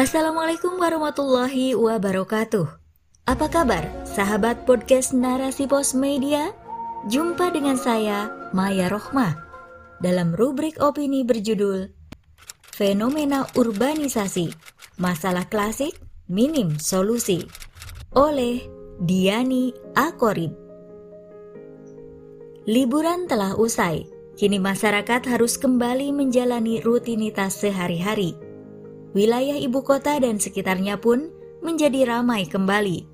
Assalamualaikum warahmatullahi wabarakatuh. Apa kabar, sahabat podcast Narasi Pos Media? Jumpa dengan saya, Maya Rohmah, dalam rubrik opini berjudul Fenomena Urbanisasi, Masalah Klasik, Minim Solusi, oleh Diani Akorib. Liburan telah usai, kini masyarakat harus kembali menjalani rutinitas sehari-hari wilayah ibu kota dan sekitarnya pun menjadi ramai kembali,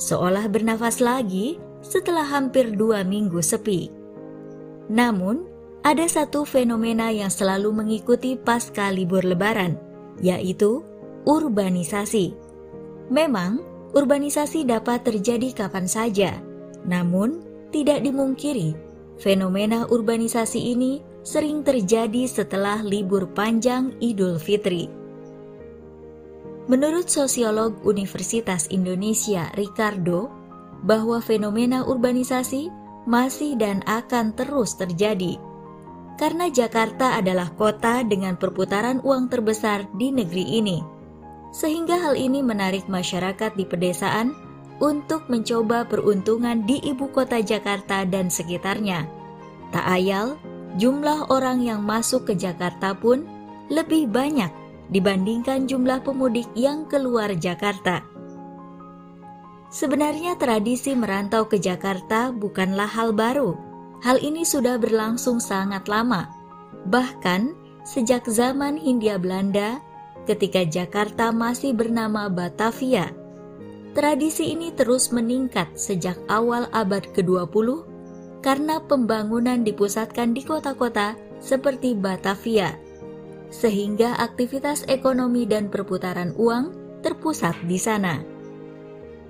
seolah bernafas lagi setelah hampir dua minggu sepi. Namun, ada satu fenomena yang selalu mengikuti pasca libur lebaran, yaitu urbanisasi. Memang, urbanisasi dapat terjadi kapan saja, namun tidak dimungkiri fenomena urbanisasi ini sering terjadi setelah libur panjang Idul Fitri. Menurut sosiolog Universitas Indonesia Ricardo, bahwa fenomena urbanisasi masih dan akan terus terjadi. Karena Jakarta adalah kota dengan perputaran uang terbesar di negeri ini. Sehingga hal ini menarik masyarakat di pedesaan untuk mencoba peruntungan di ibu kota Jakarta dan sekitarnya. Tak ayal, jumlah orang yang masuk ke Jakarta pun lebih banyak dibandingkan jumlah pemudik yang keluar Jakarta. Sebenarnya tradisi merantau ke Jakarta bukanlah hal baru. Hal ini sudah berlangsung sangat lama. Bahkan sejak zaman Hindia Belanda ketika Jakarta masih bernama Batavia. Tradisi ini terus meningkat sejak awal abad ke-20 karena pembangunan dipusatkan di kota-kota seperti Batavia sehingga aktivitas ekonomi dan perputaran uang terpusat di sana.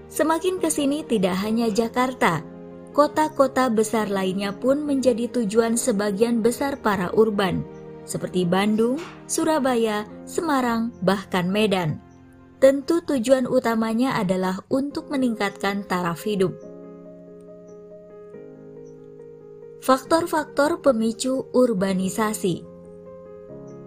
Semakin ke sini tidak hanya Jakarta, kota-kota besar lainnya pun menjadi tujuan sebagian besar para urban, seperti Bandung, Surabaya, Semarang, bahkan Medan. Tentu tujuan utamanya adalah untuk meningkatkan taraf hidup. Faktor-faktor pemicu urbanisasi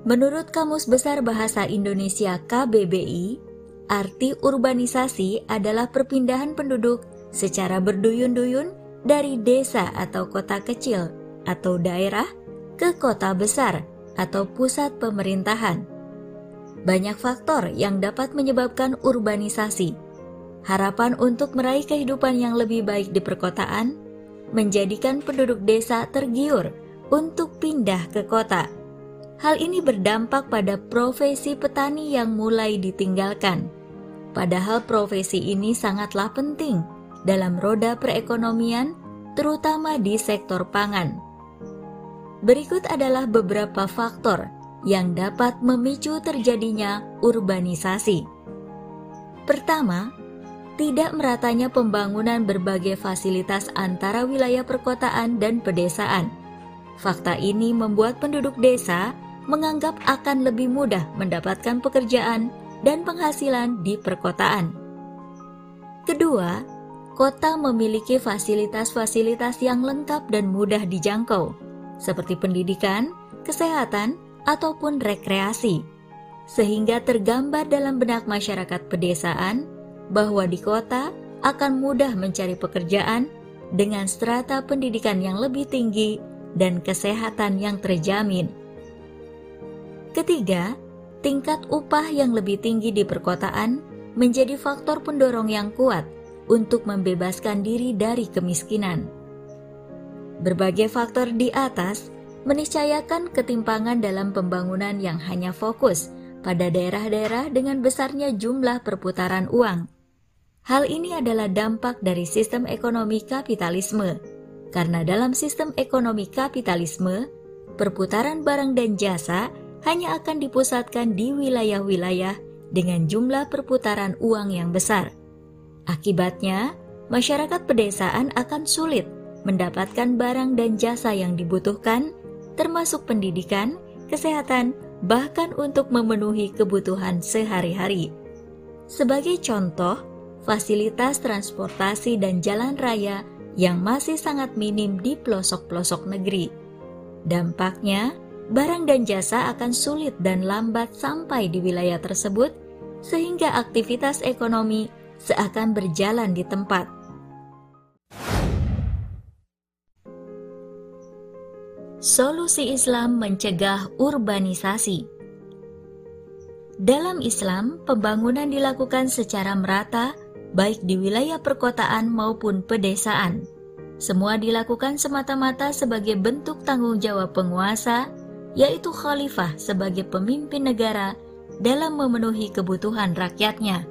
Menurut Kamus Besar Bahasa Indonesia KBBI, arti urbanisasi adalah perpindahan penduduk secara berduyun-duyun dari desa atau kota kecil atau daerah ke kota besar atau pusat pemerintahan. Banyak faktor yang dapat menyebabkan urbanisasi. Harapan untuk meraih kehidupan yang lebih baik di perkotaan menjadikan penduduk desa tergiur untuk pindah ke kota Hal ini berdampak pada profesi petani yang mulai ditinggalkan. Padahal profesi ini sangatlah penting dalam roda perekonomian, terutama di sektor pangan. Berikut adalah beberapa faktor yang dapat memicu terjadinya urbanisasi. Pertama, tidak meratanya pembangunan berbagai fasilitas antara wilayah perkotaan dan pedesaan. Fakta ini membuat penduduk desa menganggap akan lebih mudah mendapatkan pekerjaan dan penghasilan di perkotaan. Kedua, kota memiliki fasilitas-fasilitas yang lengkap dan mudah dijangkau, seperti pendidikan, kesehatan, ataupun rekreasi, sehingga tergambar dalam benak masyarakat pedesaan bahwa di kota akan mudah mencari pekerjaan dengan strata pendidikan yang lebih tinggi dan kesehatan yang terjamin. Ketiga, tingkat upah yang lebih tinggi di perkotaan menjadi faktor pendorong yang kuat untuk membebaskan diri dari kemiskinan. Berbagai faktor di atas meniscayakan ketimpangan dalam pembangunan yang hanya fokus pada daerah-daerah dengan besarnya jumlah perputaran uang. Hal ini adalah dampak dari sistem ekonomi kapitalisme, karena dalam sistem ekonomi kapitalisme, perputaran barang dan jasa hanya akan dipusatkan di wilayah-wilayah dengan jumlah perputaran uang yang besar. Akibatnya, masyarakat pedesaan akan sulit mendapatkan barang dan jasa yang dibutuhkan, termasuk pendidikan, kesehatan, bahkan untuk memenuhi kebutuhan sehari-hari. Sebagai contoh, fasilitas transportasi dan jalan raya yang masih sangat minim di pelosok-pelosok negeri. Dampaknya, barang dan jasa akan sulit dan lambat sampai di wilayah tersebut sehingga aktivitas ekonomi seakan berjalan di tempat. Solusi Islam mencegah urbanisasi. Dalam Islam, pembangunan dilakukan secara merata, baik di wilayah perkotaan maupun pedesaan. Semua dilakukan semata-mata sebagai bentuk tanggung jawab penguasa, yaitu khalifah sebagai pemimpin negara dalam memenuhi kebutuhan rakyatnya.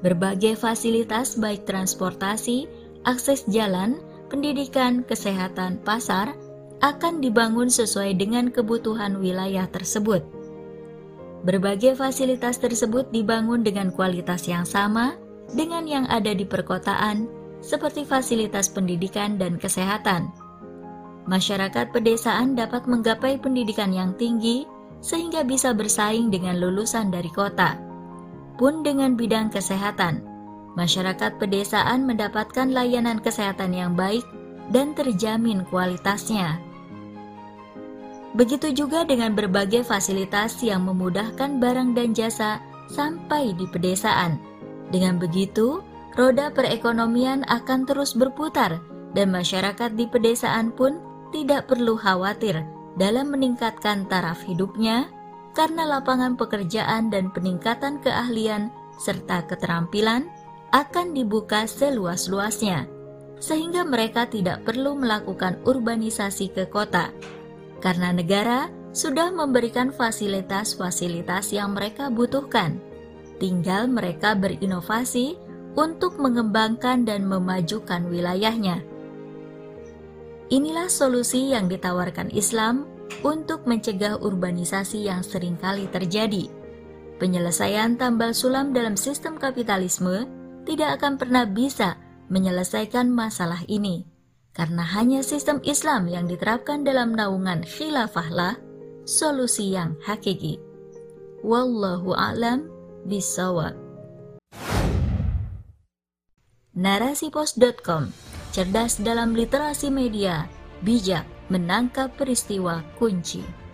Berbagai fasilitas baik transportasi, akses jalan, pendidikan, kesehatan, pasar akan dibangun sesuai dengan kebutuhan wilayah tersebut. Berbagai fasilitas tersebut dibangun dengan kualitas yang sama dengan yang ada di perkotaan, seperti fasilitas pendidikan dan kesehatan. Masyarakat pedesaan dapat menggapai pendidikan yang tinggi sehingga bisa bersaing dengan lulusan dari kota. Pun dengan bidang kesehatan, masyarakat pedesaan mendapatkan layanan kesehatan yang baik dan terjamin kualitasnya. Begitu juga dengan berbagai fasilitas yang memudahkan barang dan jasa sampai di pedesaan. Dengan begitu, roda perekonomian akan terus berputar dan masyarakat di pedesaan pun tidak perlu khawatir dalam meningkatkan taraf hidupnya karena lapangan pekerjaan dan peningkatan keahlian serta keterampilan akan dibuka seluas-luasnya sehingga mereka tidak perlu melakukan urbanisasi ke kota karena negara sudah memberikan fasilitas-fasilitas yang mereka butuhkan. Tinggal mereka berinovasi untuk mengembangkan dan memajukan wilayahnya. Inilah solusi yang ditawarkan Islam untuk mencegah urbanisasi yang sering kali terjadi. Penyelesaian tambal sulam dalam sistem kapitalisme tidak akan pernah bisa menyelesaikan masalah ini karena hanya sistem Islam yang diterapkan dalam naungan khilafahlah solusi yang hakiki. Wallahu a'lam bisawab. Narasipos.com Cerdas dalam literasi media, bijak menangkap peristiwa kunci.